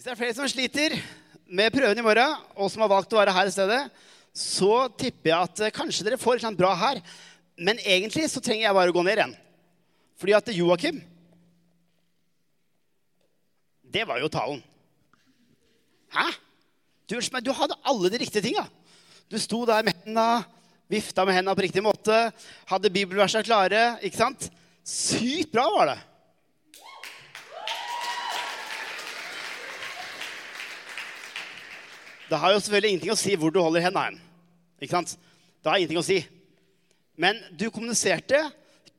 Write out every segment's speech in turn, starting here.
Hvis det er flere som sliter med prøven i morgen, og som har valgt å være her i stedet, så tipper jeg at eh, kanskje dere får et bra her. Men egentlig så trenger jeg bare å gå ned igjen. Fordi at Joakim Det var jo talen. Hæ? Du, du hadde alle de riktige tinga. Du sto der med hendene, vifta med hendene på riktig måte, hadde bibelversene klare. ikke sant? Sykt bra var det. Det har jo selvfølgelig ingenting å si hvor du holder hendene. Ikke sant? Det har ingenting å si. Men du kommuniserte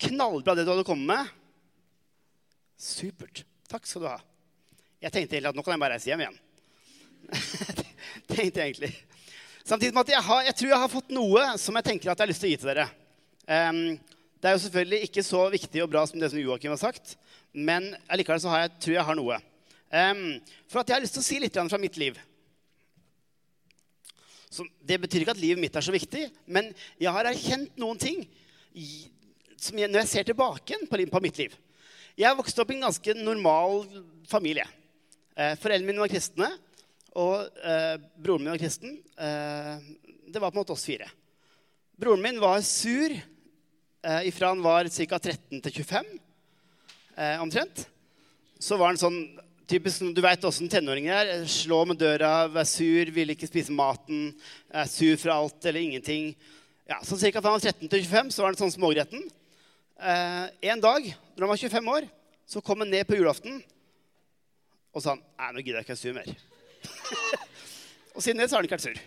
knallbra det du hadde kommet med. Supert. Takk skal du ha. Jeg tenkte egentlig at nå kan jeg bare reise hjem igjen. tenkte jeg egentlig. Samtidig med at jeg, har, jeg, tror jeg har fått noe som jeg tenker at jeg har lyst til å gi til dere. Um, det er jo selvfølgelig ikke så viktig og bra som det som Joakim har sagt, men allikevel så jeg, tror jeg har noe. Um, for at jeg har lyst til å si litt fra mitt liv. Så det betyr ikke at livet mitt er så viktig, men jeg har erkjent noen ting som jeg, når jeg ser tilbake på, på mitt liv. Jeg har vokst opp i en ganske normal familie. Eh, foreldrene mine var kristne, og eh, broren min var kristen. Eh, det var på en måte oss fire. Broren min var sur eh, ifra han var ca. 13 til 25 eh, omtrent. Så var han sånn Typisk, Du veit åssen tenåringer er. Slå med døra, være sur, vil ikke spise maten. Er sur for alt eller ingenting. Ja, så Ca. fra han var 13 til 25 så var han sånn smågretten. Eh, en dag når han var 25 år, så kom han ned på julaften og sa han, nei, nå gidder jeg ikke være sur mer. og siden det så har han ikke vært sur.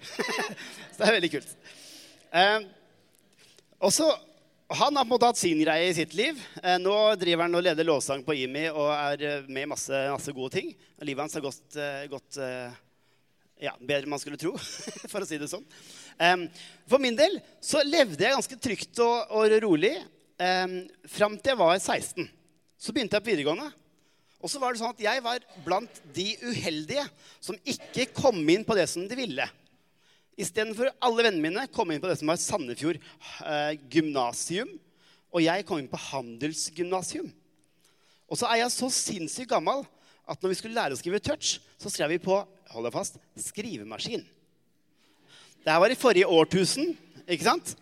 så det er veldig kult. Eh, og så han har på en måte hatt sin greie i sitt liv. Eh, nå driver han og leder lovsang på IMI og er eh, med i masse, masse, gode ting. Livet hans har gått, eh, gått ja, bedre enn man skulle tro, for å si det sånn. For min del så levde jeg ganske trygt og, og rolig fram til jeg var 16. Så begynte jeg på videregående. Og så var det sånn at jeg var blant de uheldige som ikke kom inn på det som de ville. Istedenfor alle vennene mine kom inn på det som var Sandefjord eh, gymnasium. Og jeg kom inn på Handelsgymnasium. Og så er jeg så sinnssykt gammel at når vi skulle lære å skrive touch, så skrev vi på hold deg fast, skrivemaskin. Det her var i forrige årtusen. ikke sant?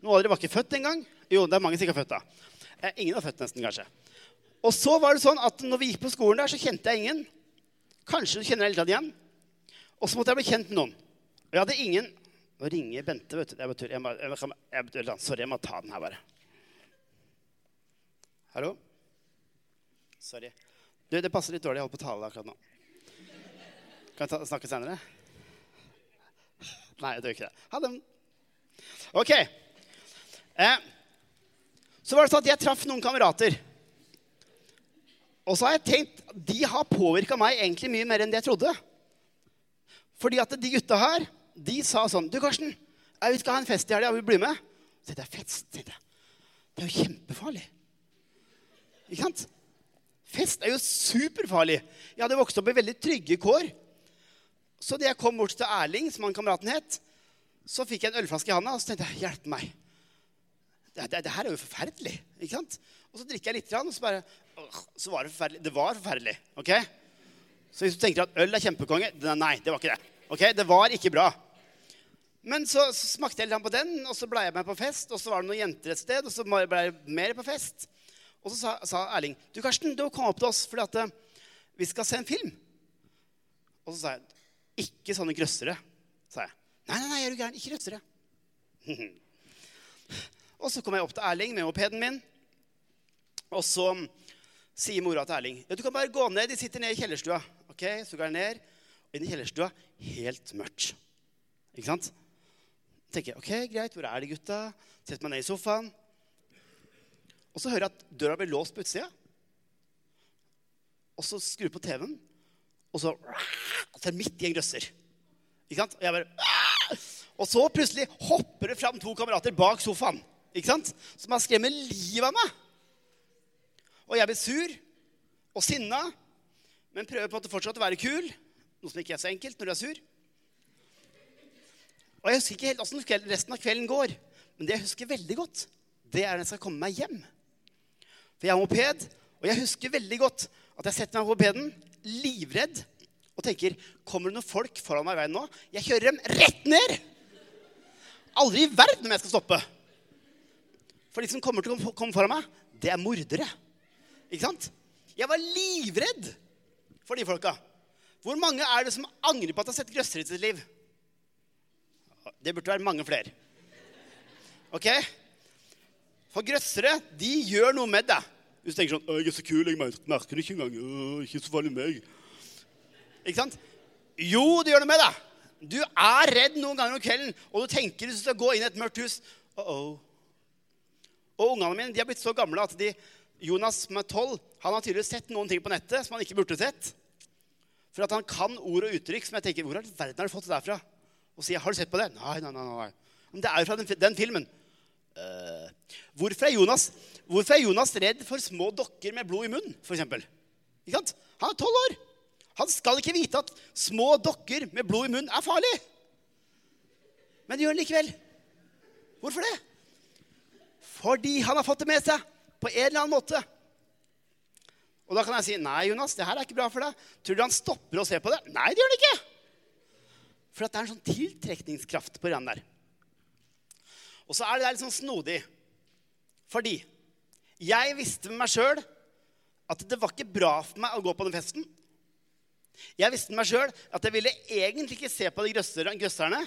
Noen av dere var ikke født engang. Jo, det er mange som ikke er født da. Eh, ingen har født nesten, kanskje. Og så var det sånn at når vi gikk på skolen der, så kjente jeg ingen. Kanskje du kjenner deg litt igjen. Og så måtte jeg bli kjent med noen. Jeg hadde ingen Nå ringer Bente, vet du. Jeg, betyr, jeg, må, jeg, jeg, sorry, jeg må ta den her, bare. Hallo? Sorry. Du, det passer litt dårlig. Jeg holder på å tale akkurat nå. Kan jeg snakke senere? Nei, jeg gjør ikke det. Ha det. OK. Eh, så var det sånn at jeg traff noen kamerater. Og så har jeg tenkt de har påvirka meg egentlig mye mer enn det jeg trodde. Fordi at de gutta her de sa sånn 'Du, Karsten, vi skal ha en fest i helga. Vil du bli med?' Så det er fest, tenkte jeg. Det er jo kjempefarlig. Ikke sant? Fest er jo superfarlig. Jeg hadde vokst opp i veldig trygge kår. Så da jeg kom bort til Erling, som han kameraten het, så fikk jeg en ølflaske i handa og så tenkte jeg, 'Hjelp meg. Det, det, det, her er jo forferdelig.' Ikke sant? Og så drikker jeg litt, og så bare Så var det forferdelig. Det var forferdelig. ok? Så hvis du tenker at øl er kjempekonge Nei, det var ikke det. Ok? Det var ikke bra. Men så, smakte jeg litt på den, og så ble jeg med på fest. Og så var det noen jenter et sted, og så ble jeg mer på fest. Og så sa, sa Erling du Karsten, du kom opp til oss fordi uh, vi skal se en film. Og så sa jeg ikke sånne grøssere. sa jeg. Nei, nei, nei, er du gæren? Ikke grøssere. og så kom jeg opp til Erling med mopeden min. Og så sier mora til Erling ja, du kan bare gå ned. De sitter nede i kjellerstua. Ok, Så går jeg ned. Og inn i kjellerstua helt mørkt. Ikke sant? Tenker jeg, ok, greit, hvor er de gutta? Setter meg ned i sofaen. Og så hører jeg at døra blir låst på utsida. Og så skrur jeg på TV-en, og så, og så er det midt i en grøsser. Ikke sant? Og jeg bare Og så plutselig hopper det fram to kamerater bak sofaen. Ikke sant? Som har skremmer livet av meg. Og jeg blir sur og sinna, men prøver på en måte fortsatt å være kul. Noe som ikke er så enkelt når du er sur. Og Jeg husker ikke helt åssen resten av kvelden går, men det jeg husker veldig godt, det er når jeg skal komme meg hjem. For jeg har moped, og jeg husker veldig godt at jeg setter meg på mopeden, livredd, og tenker Kommer det noen folk foran meg i veien nå? Jeg kjører dem rett ned! Aldri i verden om jeg skal stoppe. For de som kommer til å komme foran meg, det er mordere. Ikke sant? Jeg var livredd for de folka. Hvor mange er det som angrer på at de har sett grøsser i sitt liv? Det burde være mange flere. Ok? For grøssere, de gjør noe med deg. Hvis du tenker sånn 'Jeg er så kul, jeg merker det ikke engang.' Øh, ikke så farlig meg. Ikke sant? Jo, det gjør noe med deg. Du er redd noen ganger om kvelden, og du tenker hvis du skal gå inn i et mørkt hus uh -oh. Og ungene mine de har blitt så gamle at de, Jonas som er tolv, han har tydeligvis sett noen ting på nettet som han ikke burde sett. For at han kan ord og uttrykk som jeg tenker Hvor i verden har du fått det derfra? Og sier 'Har du sett på det?' Nei, nei, nei. nei. Men det er jo fra den, den filmen. Uh, hvorfor, er Jonas, hvorfor er Jonas redd for små dokker med blod i munnen, f.eks.? Han er tolv år. Han skal ikke vite at små dokker med blod i munnen er farlig. Men det gjør han likevel. Hvorfor det? Fordi han har fått det med seg på en eller annen måte. Og da kan jeg si, 'Nei, Jonas, det her er ikke bra for deg.' Tror du han stopper å se på det? Nei, det gjør han ikke. For det er en sånn tiltrekningskraft på den der. Og så er det der litt sånn snodig. Fordi jeg visste med meg sjøl at det var ikke bra for meg å gå på den festen. Jeg visste med meg sjøl at jeg ville egentlig ikke se på de grøsserne.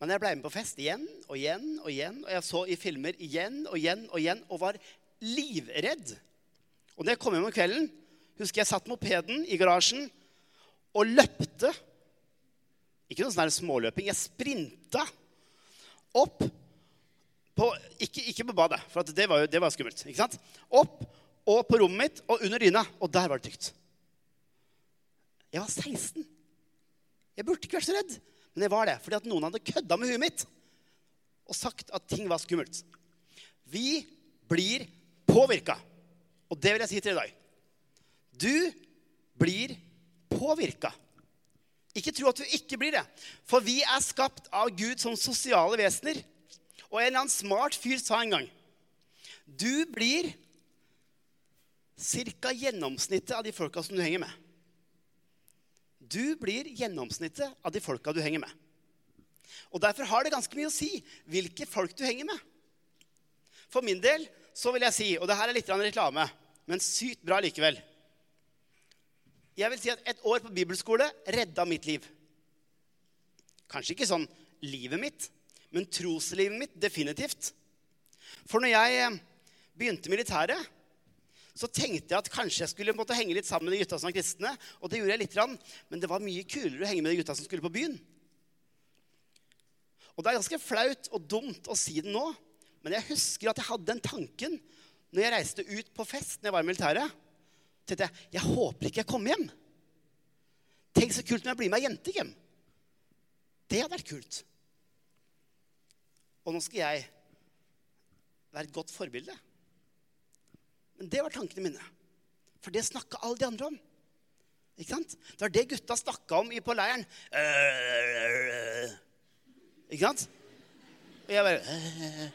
Men jeg ble med på fest igjen og igjen og igjen, og jeg så i filmer igjen og igjen og igjen og var livredd. Og når jeg kom hjem om kvelden, husker jeg satt mopeden i garasjen og løpte. Ikke noe sånn småløping. Jeg sprinta opp på Ikke, ikke på badet, for det var, jo, det var skummelt. ikke sant? Opp og på rommet mitt og under dyna, og der var det trygt. Jeg var 16. Jeg burde ikke vært så redd, men jeg var det fordi at noen hadde kødda med huet mitt og sagt at ting var skummelt. Vi blir påvirka. Og det vil jeg si til deg i dag. Du blir påvirka. Ikke tro at du ikke blir det. For vi er skapt av Gud som sosiale vesener. Og en eller annen smart fyr sa en gang Du blir ca. gjennomsnittet av de folka som du henger med. Du blir gjennomsnittet av de folka du henger med. Og Derfor har det ganske mye å si hvilke folk du henger med. For min del så vil jeg si, og det her er litt reklame, men sykt bra likevel Jeg vil si at et år på bibelskole redda mitt liv. Kanskje ikke sånn livet mitt, men troslivet mitt definitivt. For når jeg eh, begynte militæret, så tenkte jeg at kanskje jeg skulle måtte henge litt sammen med de gutta som var kristne. Og det gjorde jeg litt, men det var mye kulere å henge med de gutta som skulle på byen. Og det er ganske flaut og dumt å si det nå, men jeg husker at jeg hadde den tanken når jeg reiste ut på fest når jeg var i militæret. Tenkte jeg jeg håper ikke jeg kommer hjem. Tenk så kult når jeg blir med ei jente hjem. Det hadde vært kult. Og nå skal jeg være et godt forbilde. Men det var tankene mine. For det snakka alle de andre om. Ikke sant? Det var det gutta snakka om på leiren. Ikke sant? Og jeg bare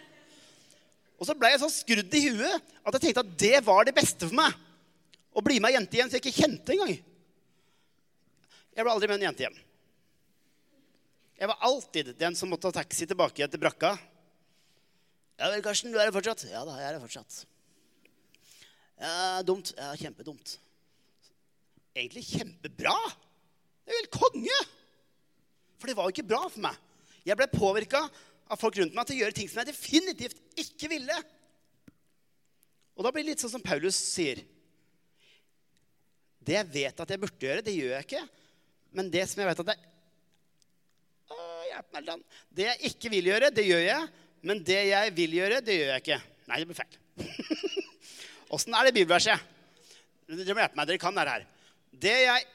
Og så ble jeg så skrudd i huet at jeg tenkte at det var det beste for meg. Å bli med ei jente igjen som jeg ikke kjente engang. Jeg ble aldri med en jente hjem. Jeg var alltid den som måtte ta taxi tilbake til brakka. Ja vel, Karsten, du er her fortsatt? Ja da, jeg er her fortsatt. Ja, dumt. Ja, kjempedumt. Egentlig kjempebra. Det er jo helt konge. For det var jo ikke bra for meg. Jeg ble påvirka av folk rundt meg til å gjøre ting som jeg definitivt ikke ville. Og da blir det litt sånn som Paulus sier. Det jeg vet at jeg burde gjøre, det gjør jeg ikke. Men det som jeg vet at jeg Å, hjelp meg, land. Det jeg ikke vil gjøre, det gjør jeg. Men det jeg vil gjøre, det gjør jeg ikke. Nei, det blir feil. Åssen er det bibelverset? Dere må hjelpe meg. Dere kan det her. Det jeg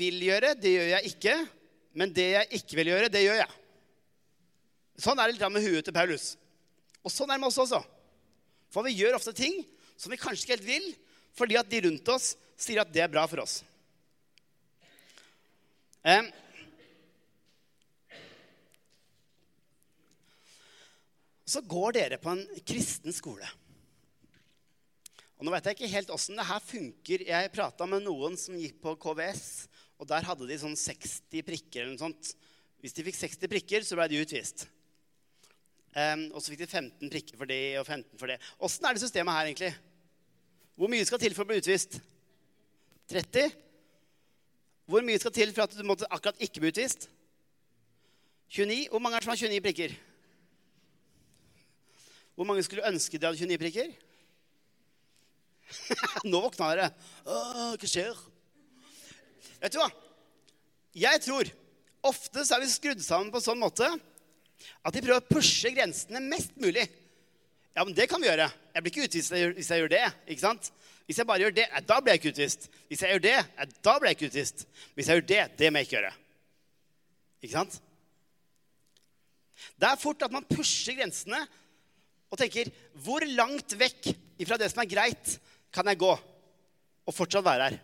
vil gjøre, det gjør jeg ikke. Men det jeg ikke vil gjøre, det gjør jeg. Sånn er det litt med huet til Paulus. Og sånn er det med oss også. For vi gjør ofte ting som vi kanskje ikke helt vil, fordi at de rundt oss sier at det er bra for oss. Eh. Så går dere på en kristen skole. Og nå vet jeg ikke helt åssen det her funker. Jeg prata med noen som gikk på KVS, Og der hadde de sånn 60 prikker eller noe sånt. Hvis de fikk 60 prikker, så ble de utvist. Um, og så fikk de 15 prikker for det og 15 for det. Åssen er det systemet her, egentlig? Hvor mye skal til for å bli utvist? 30? Hvor mye skal til for at du måtte akkurat ikke bli utvist? 29? Hvor mange er det som har 29 prikker? Hvor mange skulle ønske de hadde 29 prikker? Nå våkna dere. Hva skjer? Vet du hva? Jeg tror ofte så er vi skrudd sammen på en sånn måte at de prøver å pushe grensene mest mulig. Ja, men det kan vi gjøre. Jeg blir ikke utvist hvis jeg gjør det. ikke sant? Hvis jeg bare gjør det, da blir jeg ikke utvist. Hvis jeg gjør det, da blir jeg ikke utvist. Hvis jeg gjør det, det må jeg ikke gjøre. Ikke sant? Det er fort at man pusher grensene og tenker Hvor langt vekk fra det som er greit, kan jeg gå og fortsatt være her?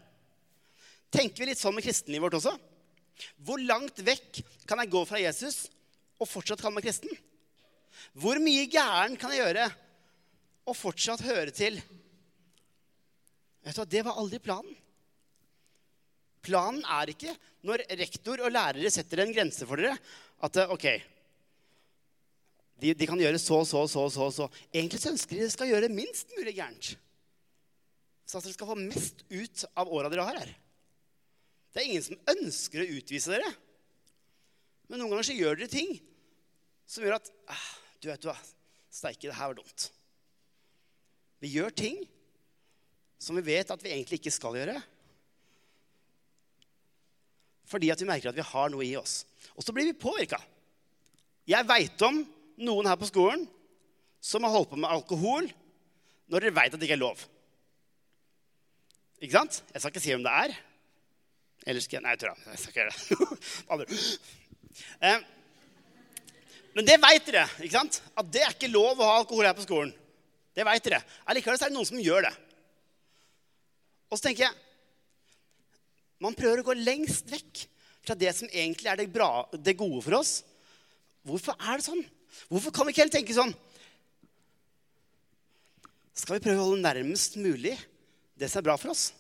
Tenker vi litt sånn med kristenlivet vårt også? Hvor langt vekk kan jeg gå fra Jesus og fortsatt kalle meg kristen? Hvor mye gæren kan jeg gjøre og fortsatt høre til? Vet du Det var aldri planen. Planen er ikke når rektor og lærere setter en grense for dere, at ok, de, de kan gjøre så, så, så, så, så. Egentlig så ønsker de at de skal gjøre minst mulig gærent. Så at dere skal få mest ut av åra dere har her. Det er ingen som ønsker å utvise dere. Men noen ganger så gjør dere ting som gjør at ah, Du vet du hva, steike, det her var dumt. Vi gjør ting som vi vet at vi egentlig ikke skal gjøre. Fordi at vi merker at vi har noe i oss. Og så blir vi påvirka. Jeg veit om noen her på skolen som har holdt på med alkohol når dere veit at det ikke er lov. Ikke sant? Jeg skal ikke si hvem det er. Eller skal jeg Nei, jeg tror jeg. jeg skal ikke gjøre det. eh, men det veit dere, ikke sant? at det er ikke lov å ha alkohol her på skolen. Det vet dere. Allikevel er det noen som gjør det. Og så tenker jeg Man prøver å gå lengst vekk fra det som egentlig er det, bra, det gode for oss. Hvorfor er det sånn? Hvorfor kan vi ikke helt tenke sånn? Skal vi prøve å holde nærmest mulig det som er bra for oss?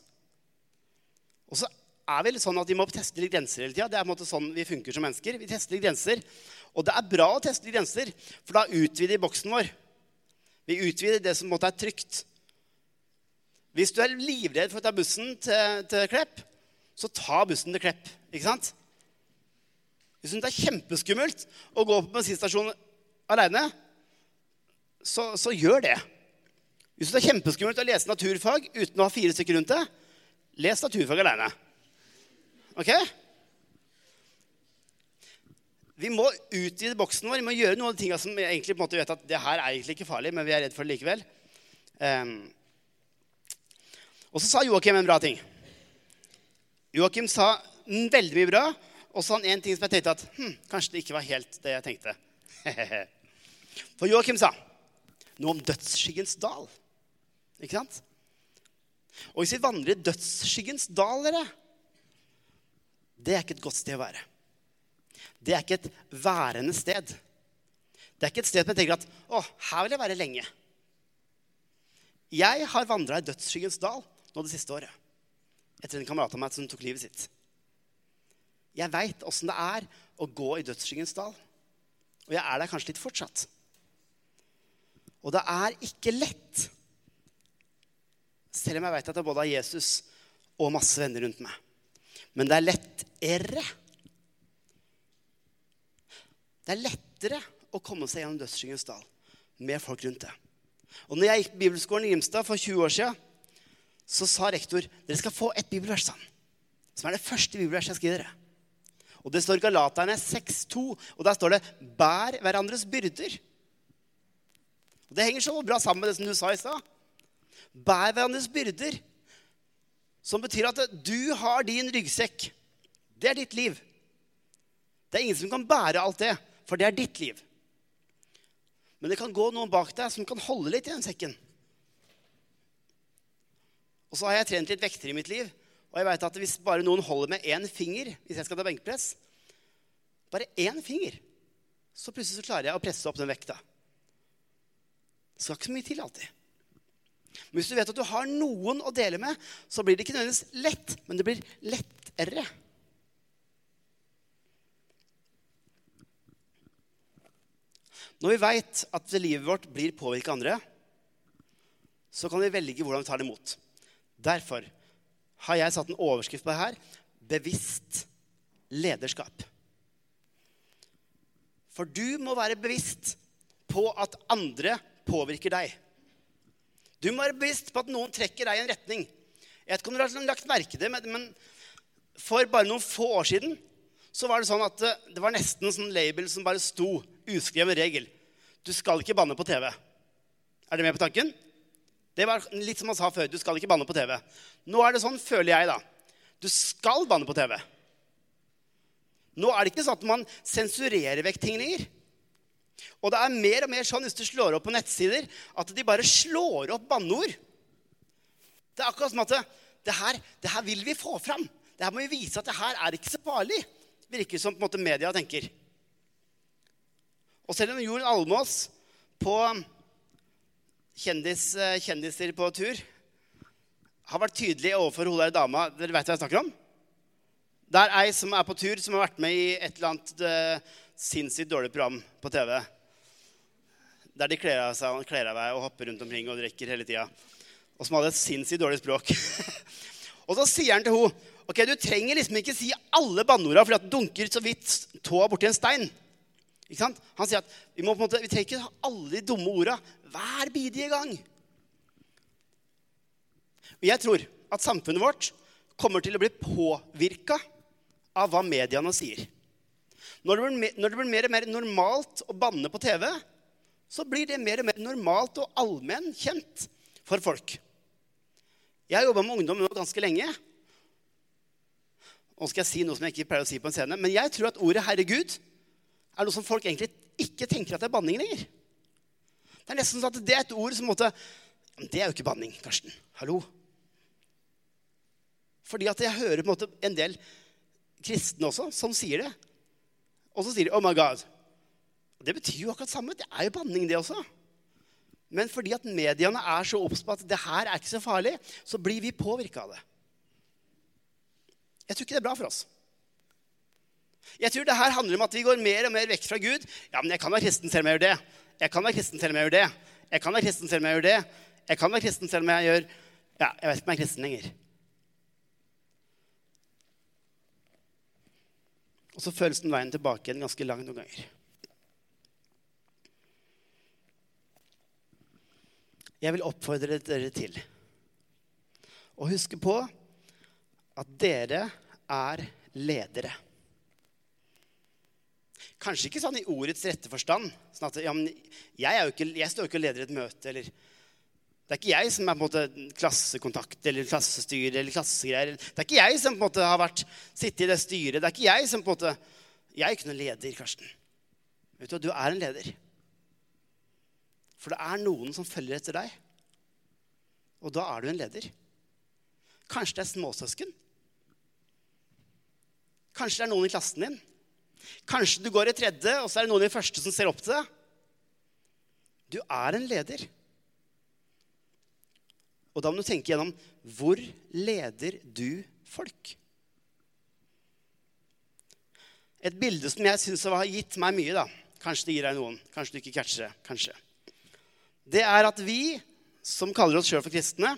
Og så er litt sånn at vi må teste litt grenser hele tida. Det er på en måte sånn vi funker som mennesker. Vi tester litt grenser. Og det er bra å teste litt grenser, for da utvider vi boksen vår. Vi utvider det som måtte er trygt. Hvis du er livredd for å ta bussen til, til Klepp, så ta bussen til Klepp. Ikke sant? Hvis det er kjempeskummelt å gå på bensinstasjonen aleine, så, så, gjør det. Hvis det er kjempeskummelt å lese naturfag uten å ha fire stykker rundt det, les naturfag aleine. Ok? Vi må utvide boksen vår. Vi må gjøre noen av de tingene som vi egentlig på en måte vet at det her er egentlig ikke farlig, men vi er redd for det likevel. Um, og så sa Joakim en bra ting. Joakim sa veldig mye bra, og så sa han en ting som jeg tenkte at hm, kanskje det ikke var helt det jeg tenkte. For Joakim sa noe om dødsskyggens dal. Ikke sant? Og hvis vi vandrer i dødsskyggens dal, dere, det er ikke et godt sted å være. Det er ikke et værende sted. Det er ikke et sted som jeg tenker at å, her vil jeg være lenge. Jeg har vandra i dødsskyggens dal nå det siste året. Etter en kamerat av meg som tok livet sitt. Jeg veit åssen det er å gå i dødsskyggens dal. Og jeg er der kanskje litt fortsatt. Og det er ikke lett. Selv om jeg veit at jeg både har Jesus og masse venner rundt meg. Men det er lettere. Det er lettere å komme seg gjennom dødsskyggens dal med folk rundt det. Og når jeg gikk på bibelskolen i Grimstad for 20 år siden, så sa rektor dere skal få et bibelvers, sånn, som er det første bibelverset jeg gi dere. Og det står Galaterne 6,2, og der står det 'bær hverandres byrder'. Og Det henger så bra sammen med det som du sa i stad. Bær hverandres byrder. Som betyr at du har din ryggsekk. Det er ditt liv. Det er ingen som kan bære alt det, for det er ditt liv. Men det kan gå noen bak deg som kan holde litt i den sekken. Og så har jeg trent litt vekter i mitt liv. Og jeg veit at hvis bare noen holder med én finger hvis jeg skal ta benkpress Bare én finger, så plutselig så klarer jeg å presse opp den vekta. Det skal ikke så mye til alltid. Men hvis du vet at du har noen å dele med, så blir det ikke nødvendigvis lett, men det blir lettere. Når vi veit at livet vårt blir påvirka av andre, så kan vi velge hvordan vi tar det imot. Derfor har jeg satt en overskrift på det her bevisst lederskap. For du må være bevisst på at andre påvirker deg. Du må være bevisst på at noen trekker deg i en retning. Jeg vet ikke om du har lagt merke det, men for bare noen få år siden så var det sånn at det var nesten en sånn label som bare sto, uskreven regel. Du skal ikke banne på TV. Er du med på tanken? Det var litt som han sa før. Du skal ikke banne på TV. Nå er det sånn, føler jeg, da. Du skal banne på TV. Nå er det ikke sånn at man sensurerer vekk ting lenger. Og det er mer og mer sånn hvis du slår opp på nettsider, at de bare slår opp banneord. Det er akkurat som at det, her, det her vil vi få fram. Det her må vi vise at det her er ikke så farlig. Virker som på en måte media tenker. Og selv om Jorunn Almås på kjendis, kjendiser på tur har vært tydelig overfor hun der dama Dere vet hva jeg snakker om? Det er ei som er på tur, som har vært med i et eller annet uh, sinnssykt dårlig program på TV. Der de kler av seg kler av og hopper rundt omkring og drikker hele tida. Og som hadde et sinnssykt dårlig språk. og så sier han til henne ok, du trenger liksom ikke si alle banneorda at du dunker så vidt tåa borti en stein. Ikke sant? Han sier at vi, må på en måte, vi trenger ikke alle de dumme orda hver bidige gang. Jeg tror at samfunnet vårt kommer til å bli påvirka av hva mediene sier. Når det, blir, når det, blir, mer og mer normalt å banne på TV, så blir det mer og mer normalt og allmenn kjent for folk. Jeg har jobba med ungdom nå ganske lenge. Nå skal jeg si noe som jeg ikke pleier å si på en scene, men jeg tror at ordet 'herregud' er noe som folk egentlig ikke tenker at det er banning lenger. Det er nesten sånn at det er et ord som måtte det er jo ikke banning, Karsten. Hallo. Fordi at jeg hører på en måte en del kristne også som sier det. Og så sier de 'Oh my God'. Det betyr jo akkurat samme. Det er jo banning, det også. Men fordi at mediene er så obs på at det her er ikke så farlig, så blir vi påvirka av det. Jeg tror ikke det er bra for oss. Jeg tror det her handler om at vi går mer og mer vekk fra Gud. Ja, men jeg kan være kristen selv om jeg gjør det. Jeg kan være kristen selv om jeg gjør det. Jeg kan være kristen selv om jeg gjør det. Jeg kan være kristen selv om jeg gjør Ja, jeg vet ikke om jeg er kristen lenger. Og så føles den veien tilbake igjen ganske lang noen ganger. Jeg vil oppfordre dere til å huske på at dere er ledere. Kanskje ikke sånn i ordets rette forstand. Sånn at, ja, jeg, ikke, jeg, står jo ikke og leder et møte. eller Det er ikke jeg som er på en måte klassekontakt eller klassestyre. eller klassegreier. Det er ikke jeg som på en måte har vært, sittet i det styret. Det er ikke jeg som på en måte Jeg er ikke noen leder, Karsten. Vet Du du er en leder. For det er noen som følger etter deg. Og da er du en leder. Kanskje det er småsøsken. Kanskje det er noen i klassen din. Kanskje du går i tredje, og så er det noen i første som ser opp til deg. Du er en leder. Og da må du tenke gjennom hvor leder du folk? Et bilde som jeg syns har gitt meg mye, da. Kanskje det gir deg noen. Kanskje du ikke catcher det. Kanskje. Det er at vi som kaller oss sjøl for kristne,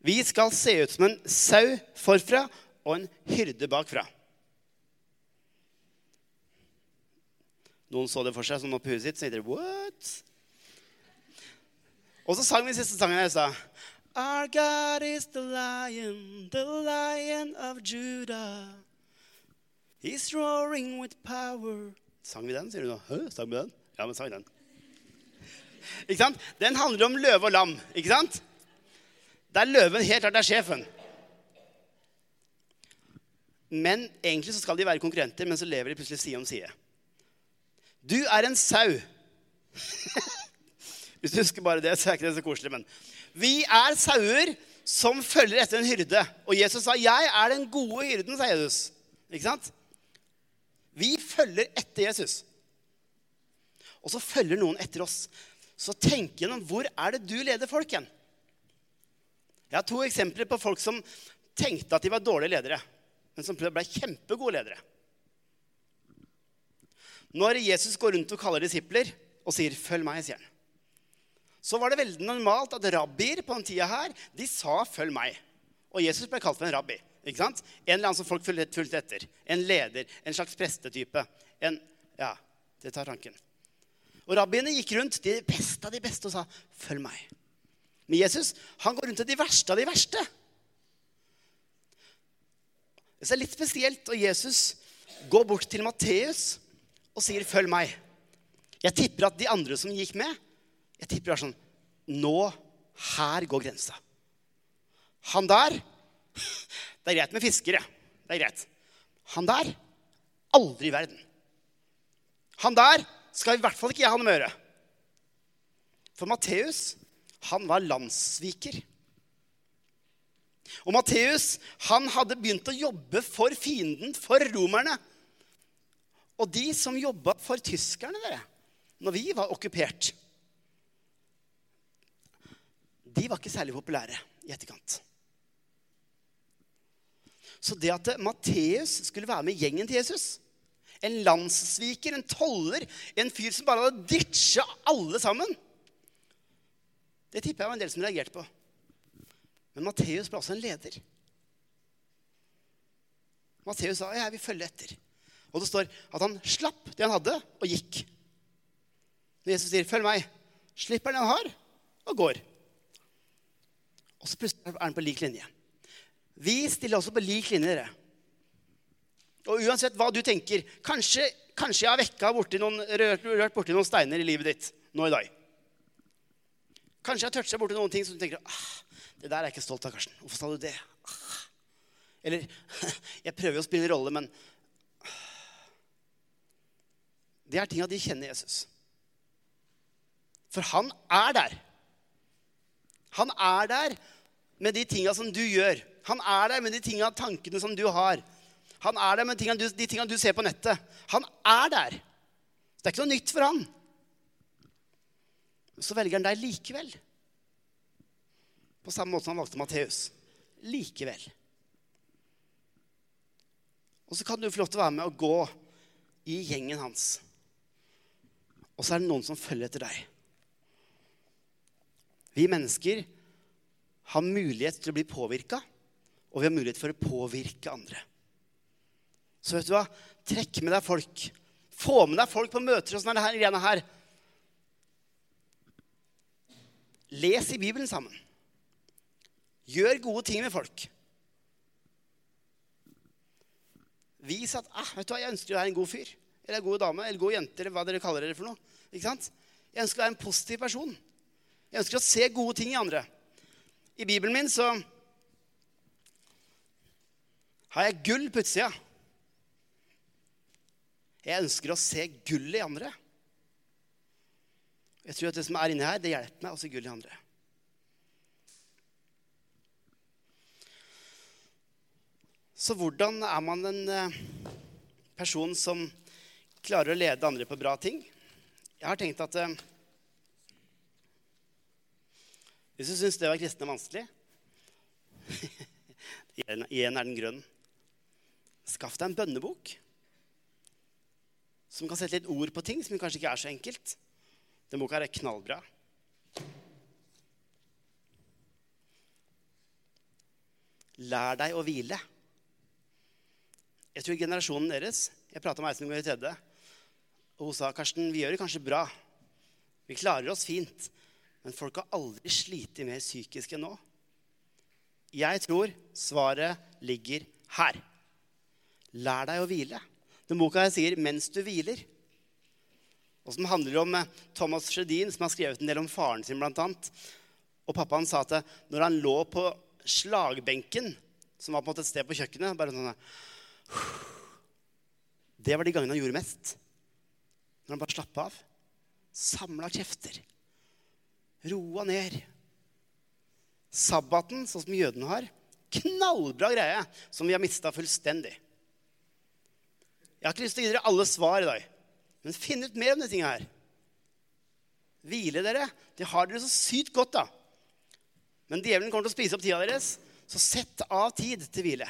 vi skal se ut som en sau forfra og en hyrde bakfra. Noen så det for seg sånn oppe i huset sitt, så heter det what? Og så sang vi siste sangen her i. Our God is the lion, the lion of Judah. He's roaring with power. Sang vi den, sier du nå? Hæ, sang vi den? Ja, men sang den. Ikke sant? Den handler om løve og lam. ikke sant? Der løven helt klart er sjefen. Men egentlig så skal de være konkurrenter, men så lever de plutselig side om side. Du er en sau. Hvis du husker bare det, så er ikke det så koselig. Men vi er sauer som følger etter en hyrde. Og Jesus sa, 'Jeg er den gode hyrden', sa Jesus. Ikke sant? Vi følger etter Jesus. Og så følger noen etter oss. Så tenk gjennom hvor er det du leder folk hen. Jeg har to eksempler på folk som tenkte at de var dårlige ledere, men som ble kjempegode ledere. Når Jesus går rundt og kaller disipler og sier 'følg meg', sier han. Så var det veldig normalt at rabbier på den tida her, de sa 'følg meg'. Og Jesus ble kalt for en rabbi. ikke sant? En eller annen som folk fulgte etter. En leder. En slags prestetype. En, ja, det tar tanken. Og rabbiene gikk rundt de beste av de beste og sa 'følg meg'. Men Jesus han går rundt til de verste av de verste. Det er litt spesielt, og Jesus går bort til Matteus og sier 'følg meg'. Jeg tipper at de andre som gikk med, jeg tipper er sånn Nå, her går grensa. Han der Det er greit med fiskere. Det er greit. Han der aldri i verden. Han der skal i hvert fall ikke jeg ha noe med å gjøre. For Matteus, han var landssviker. Og Matteus han hadde begynt å jobbe for fienden, for romerne. Og de som jobba for tyskerne, dere, når vi var okkupert, de var ikke særlig populære i etterkant. Så det at Matteus skulle være med gjengen til Jesus En landssviker, en toller, en fyr som bare hadde ditcha alle sammen Det tipper jeg var en del som reagerte på. Men Matteus ble også en leder. Matteus sa, 'Jeg vil følge etter'. Og det står at han slapp det han hadde, og gikk. Når Jesus sier 'følg meg', slipper han det han har, og går. Og så plutselig er han på lik linje. Vi stiller også på lik linje, dere. Og uansett hva du tenker Kanskje, kanskje jeg har vekka borti noen, rørt, rørt borti noen steiner i livet ditt nå i dag. Kanskje jeg har toucha borti noen ting som du tenker ah, det der er jeg ikke stolt av, Karsten. Hvorfor sa du det? Ah. Eller jeg prøver jo å spille en rolle, men Det er tinga de kjenner Jesus. For han er der. Han er der med de tinga som du gjør. Han er der med de tinga, tankene som du har. Han er der med de tinga du ser på nettet. Han er der. Det er ikke noe nytt for han. Så velger han deg likevel. På samme måte som han valgte Matteus. Likevel. Og så kan du få lov til å være med og gå i gjengen hans. Og så er det noen som følger etter deg. Vi mennesker har mulighet til å bli påvirka, og vi har mulighet for å påvirke andre. Så vet du hva? Trekk med deg folk. Få med deg folk på møter og sånn her, greiene her. Les i Bibelen sammen. Gjør gode ting med folk. Vis at ah, vet du hva, jeg ønsker å være en god fyr. Eller en god dame eller god jente, eller hva dere kaller dere for noe. Ikke sant? Jeg ønsker å være en positiv person. Jeg ønsker å se gode ting i andre. I Bibelen min så har jeg gull på utsida. Jeg ønsker å se gull i andre. Jeg tror at det som er inni her, det hjelper meg å se gull i andre. Så hvordan er man en eh, person som klarer å lede andre på bra ting? Jeg har tenkt at eh, Hvis du syns det å være kristen er vanskelig Igjen er den grønn. Skaff deg en bønnebok som kan sette litt ord på ting som kanskje ikke er så enkelt. Den boka er knallbra. Lær deg å hvile. Jeg tror generasjonen deres Jeg prata med går i tredje. Og hun sa Karsten, vi gjør det kanskje bra. Vi klarer oss fint. Men folk har aldri slitt mer psykisk enn nå. Jeg tror svaret ligger her. Lær deg å hvile. Den boka jeg sier 'mens du hviler'. Og som handler om eh, Thomas Sjødin, som har skrevet en del om faren sin, annet. Og pappaen sa at når han lå på slagbenken, som var på en måte et sted på kjøkkenet bare sånn Det var de gangene han gjorde mest. Når han bare slappa av. Samla krefter. Roa ned. Sabbaten, sånn som jødene har, knallbra greie som vi har mista fullstendig. Jeg har ikke lyst til å gi dere alle svar i dag, men finn ut mer om disse tingene her. Hvile dere. Det har dere så sykt godt, da. Men djevelen kommer til å spise opp tida deres, så sett av tid til hvile.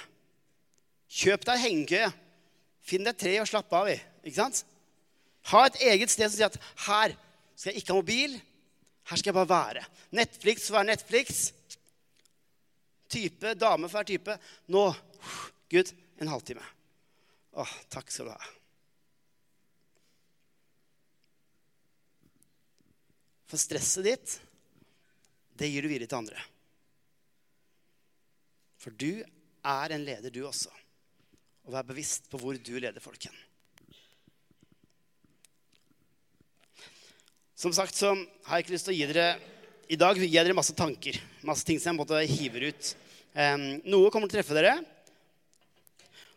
Kjøp deg hengekøye. Finn deg tre og slapp av i. Ikke sant? Ha et eget sted som sier at her skal jeg ikke ha mobil. Her skal jeg bare være. Netflix får være Netflix. Type, dame får være type. Nå, Gud, en halvtime. Åh, takk skal du ha. For stresset ditt, det gir du videre til andre. For du er en leder, du også. Og vær bevisst på hvor du leder folk hen. Som sagt så har jeg ikke lyst til å gi dere I dag gir jeg dere masse tanker. Masse ting som jeg måtte hiver ut. Um, noe kommer til å treffe dere.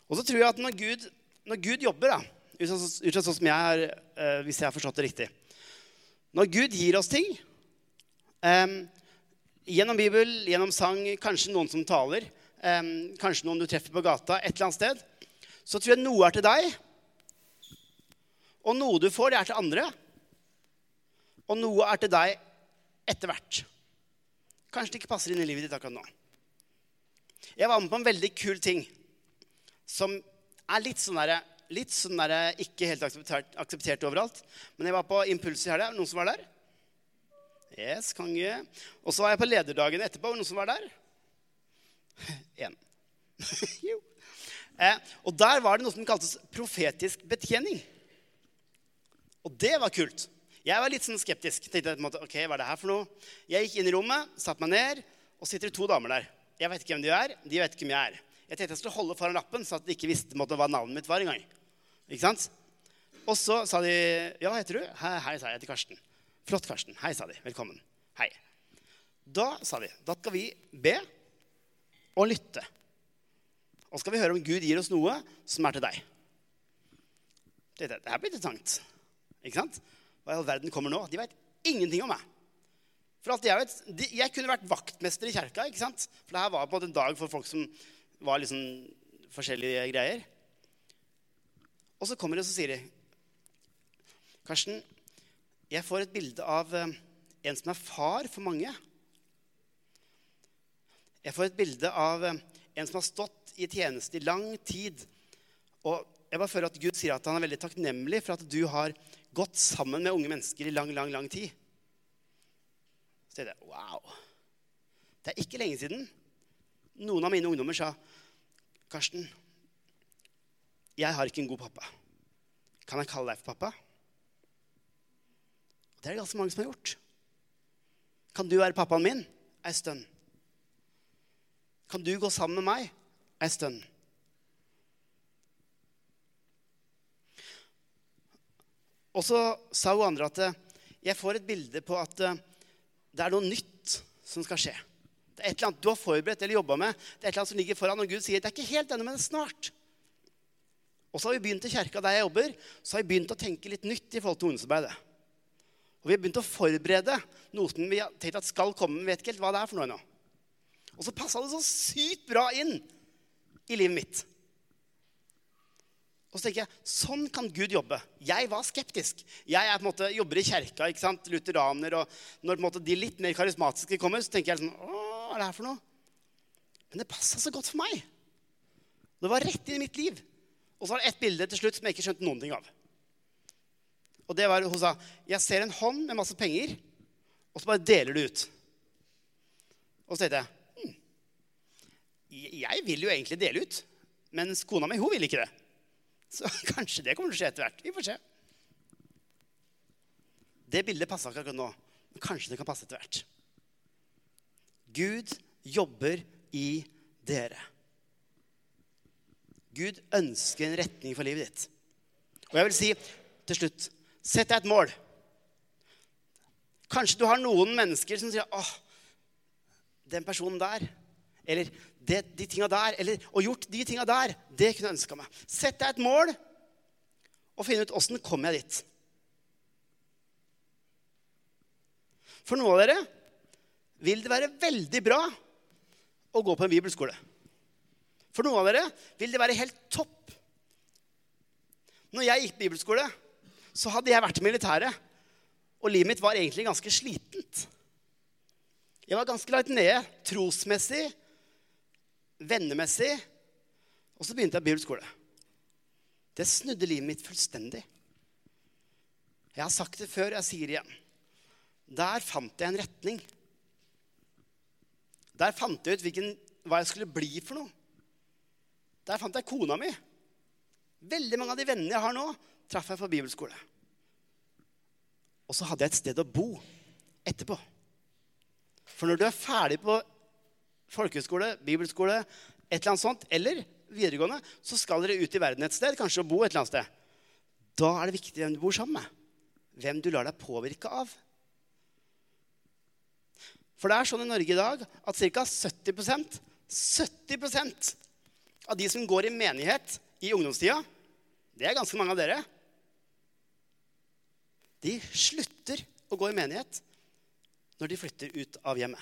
Og så tror jeg at når Gud, når Gud jobber, da, ut fra sånn som jeg har, uh, hvis jeg har forstått det riktig Når Gud gir oss ting um, Gjennom Bibel, gjennom sang, kanskje noen som taler, um, kanskje noen du treffer på gata, et eller annet sted, så tror jeg noe er til deg, og noe du får, det er til andre. Og noe er til deg etter hvert. Kanskje det ikke passer inn i livet ditt akkurat nå. Jeg var med på en veldig kul ting som er litt sånn derre litt sånn der, ikke helt akseptert, akseptert, overalt. Men jeg var på Impuls i helga. Noen som var der? Yes, konge. Og så var jeg på lederdagen etterpå. Noen som var der? Én. jo. Eh, og der var det noe som kaltes profetisk betjening. Og det var kult. Jeg var litt sånn skeptisk. tenkte på en måte, ok, hva er det her for noe? Jeg gikk inn i rommet, satte meg ned, og sitter det to damer der. Jeg vet ikke hvem de er. De vet ikke hvem jeg er. Jeg tenkte jeg skulle holde foran lappen, så at de ikke visste måte, hva navnet mitt var engang. Ikke sant? Og så sa de Ja, hva heter du? Hei, hei, sa jeg til Karsten. Flott, Karsten. Hei, sa de. Velkommen. Hei. Da sa de da skal vi be og lytte. Og skal vi høre om Gud gir oss noe som er til deg. Det, det, det her blir interessant. Ikke sant? Hva i all verden kommer nå? De vet ingenting om meg. For alt jeg vet, de, jeg kunne vært vaktmester i kjerka. ikke sant? For det her var på en måte en dag for folk som var liksom forskjellige greier. Og så kommer de og så sier de, Karsten, jeg får et bilde av eh, en som er far for mange. Jeg får et bilde av eh, en som har stått i tjeneste i lang tid. Og jeg bare føler at Gud sier at han er veldig takknemlig for at du har gått sammen med unge mennesker i lang, lang, lang tid. Så tenkte jeg wow. Det er ikke lenge siden noen av mine ungdommer sa Karsten, jeg har ikke en god pappa. Kan jeg kalle deg for pappa? Det er det ganske mange som har gjort. Kan du være pappaen min ei stund? Kan du gå sammen med meg ei stund. Og så sa hun andre at jeg får et bilde på at eh, det er noe nytt som skal skje. Det er et eller annet du har forberedt eller jobba med. Det er et eller annet som ligger foran, Og Gud sier det er ikke helt ennå, men det er snart. Og så har vi begynt i kjerka der jeg jobber, så har vi begynt å tenke litt nytt i forhold til ungdomsarbeidet. Og vi har begynt å forberede noe som vi har tenkt at skal komme, men vet ikke helt hva det er for noe ennå. Og så passa det så sykt bra inn i livet mitt. Og så tenker jeg, Sånn kan Gud jobbe. Jeg var skeptisk. Jeg er på en måte, jobber i kjerka, ikke sant? lutheraner. og Når på en måte de litt mer karismatiske kommer, så tenker jeg sånn hva er det her for noe? Men det passa så godt for meg. Det var rett inn i mitt liv. Og så var det ett bilde til slutt som jeg ikke skjønte noen ting av. Og det var, Hun sa jeg ser en hånd med masse penger, og så bare deler du ut. Og så tenkte jeg jeg vil jo egentlig dele ut, mens kona mi hun vil ikke det. Så kanskje det kommer til å skje etter hvert. Vi får se. Det bildet passa ikke akkurat nå, men kanskje det kan passe etter hvert. Gud jobber i dere. Gud ønsker en retning for livet ditt. Og jeg vil si til slutt sett deg et mål. Kanskje du har noen mennesker som sier åh, den personen der eller det, de tinga der, eller og gjort de tinga der, det kunne jeg ønska meg. Sett deg et mål og finne ut åssen kommer jeg dit. For noen av dere vil det være veldig bra å gå på en bibelskole. For noen av dere vil det være helt topp. Når jeg gikk bibelskole, så hadde jeg vært i militæret. Og livet mitt var egentlig ganske slitent. Jeg var ganske langt nede trosmessig vennemessig. Og så begynte jeg bibelskole. Det snudde livet mitt fullstendig. Jeg har sagt det før, jeg sier det igjen. Der fant jeg en retning. Der fant jeg ut hvilken, hva jeg skulle bli for noe. Der fant jeg kona mi. Veldig mange av de vennene jeg har nå, traff jeg på bibelskole. Og så hadde jeg et sted å bo etterpå. For når du er ferdig på folkehøyskole, bibelskole, et eller annet sånt, eller videregående, så skal dere ut i verden et sted, kanskje bo et eller annet sted. Da er det viktig hvem du bor sammen med. Hvem du lar deg påvirke av. For det er sånn i Norge i dag at ca. 70% 70% av de som går i menighet i ungdomstida, det er ganske mange av dere, de slutter å gå i menighet når de flytter ut av hjemmet.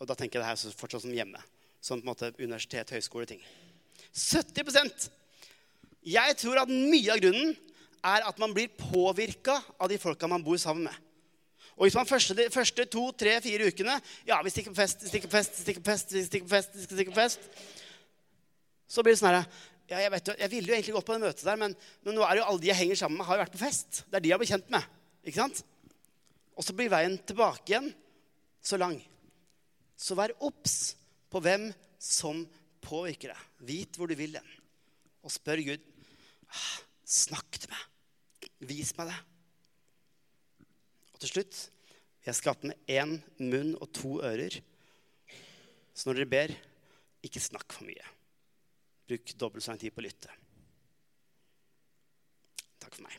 Og da tenker jeg det her fortsatt som hjemme. Som på en måte universitet, høyskole, ting. 70% Jeg tror at mye av grunnen er at man blir påvirka av de folka man bor sammen med. Og hvis man første, de første to, tre, fire ukene ja, vi stikker på fest, vi stikker på fest, vi stikker på fest, vi stikker på fest, vi stikker på fest, så blir det sånn herre ja, jeg, vet, jeg ville jo egentlig gått på det møtet der, men, men, nå er jo alle de jeg henger sammen med, har jo vært på fest. Det er de jeg har blitt kjent med. ikke sant? Og så blir veien tilbake igjen så lang. Så vær obs på hvem som påvirker deg. Vit hvor du vil den. Og spør Gud «Ah, Snakk til meg. Vis meg det. Og til slutt vi er skapt med én munn og to ører. Så når dere ber, ikke snakk for mye. Bruk dobbelt så lang tid på å lytte. Takk for meg.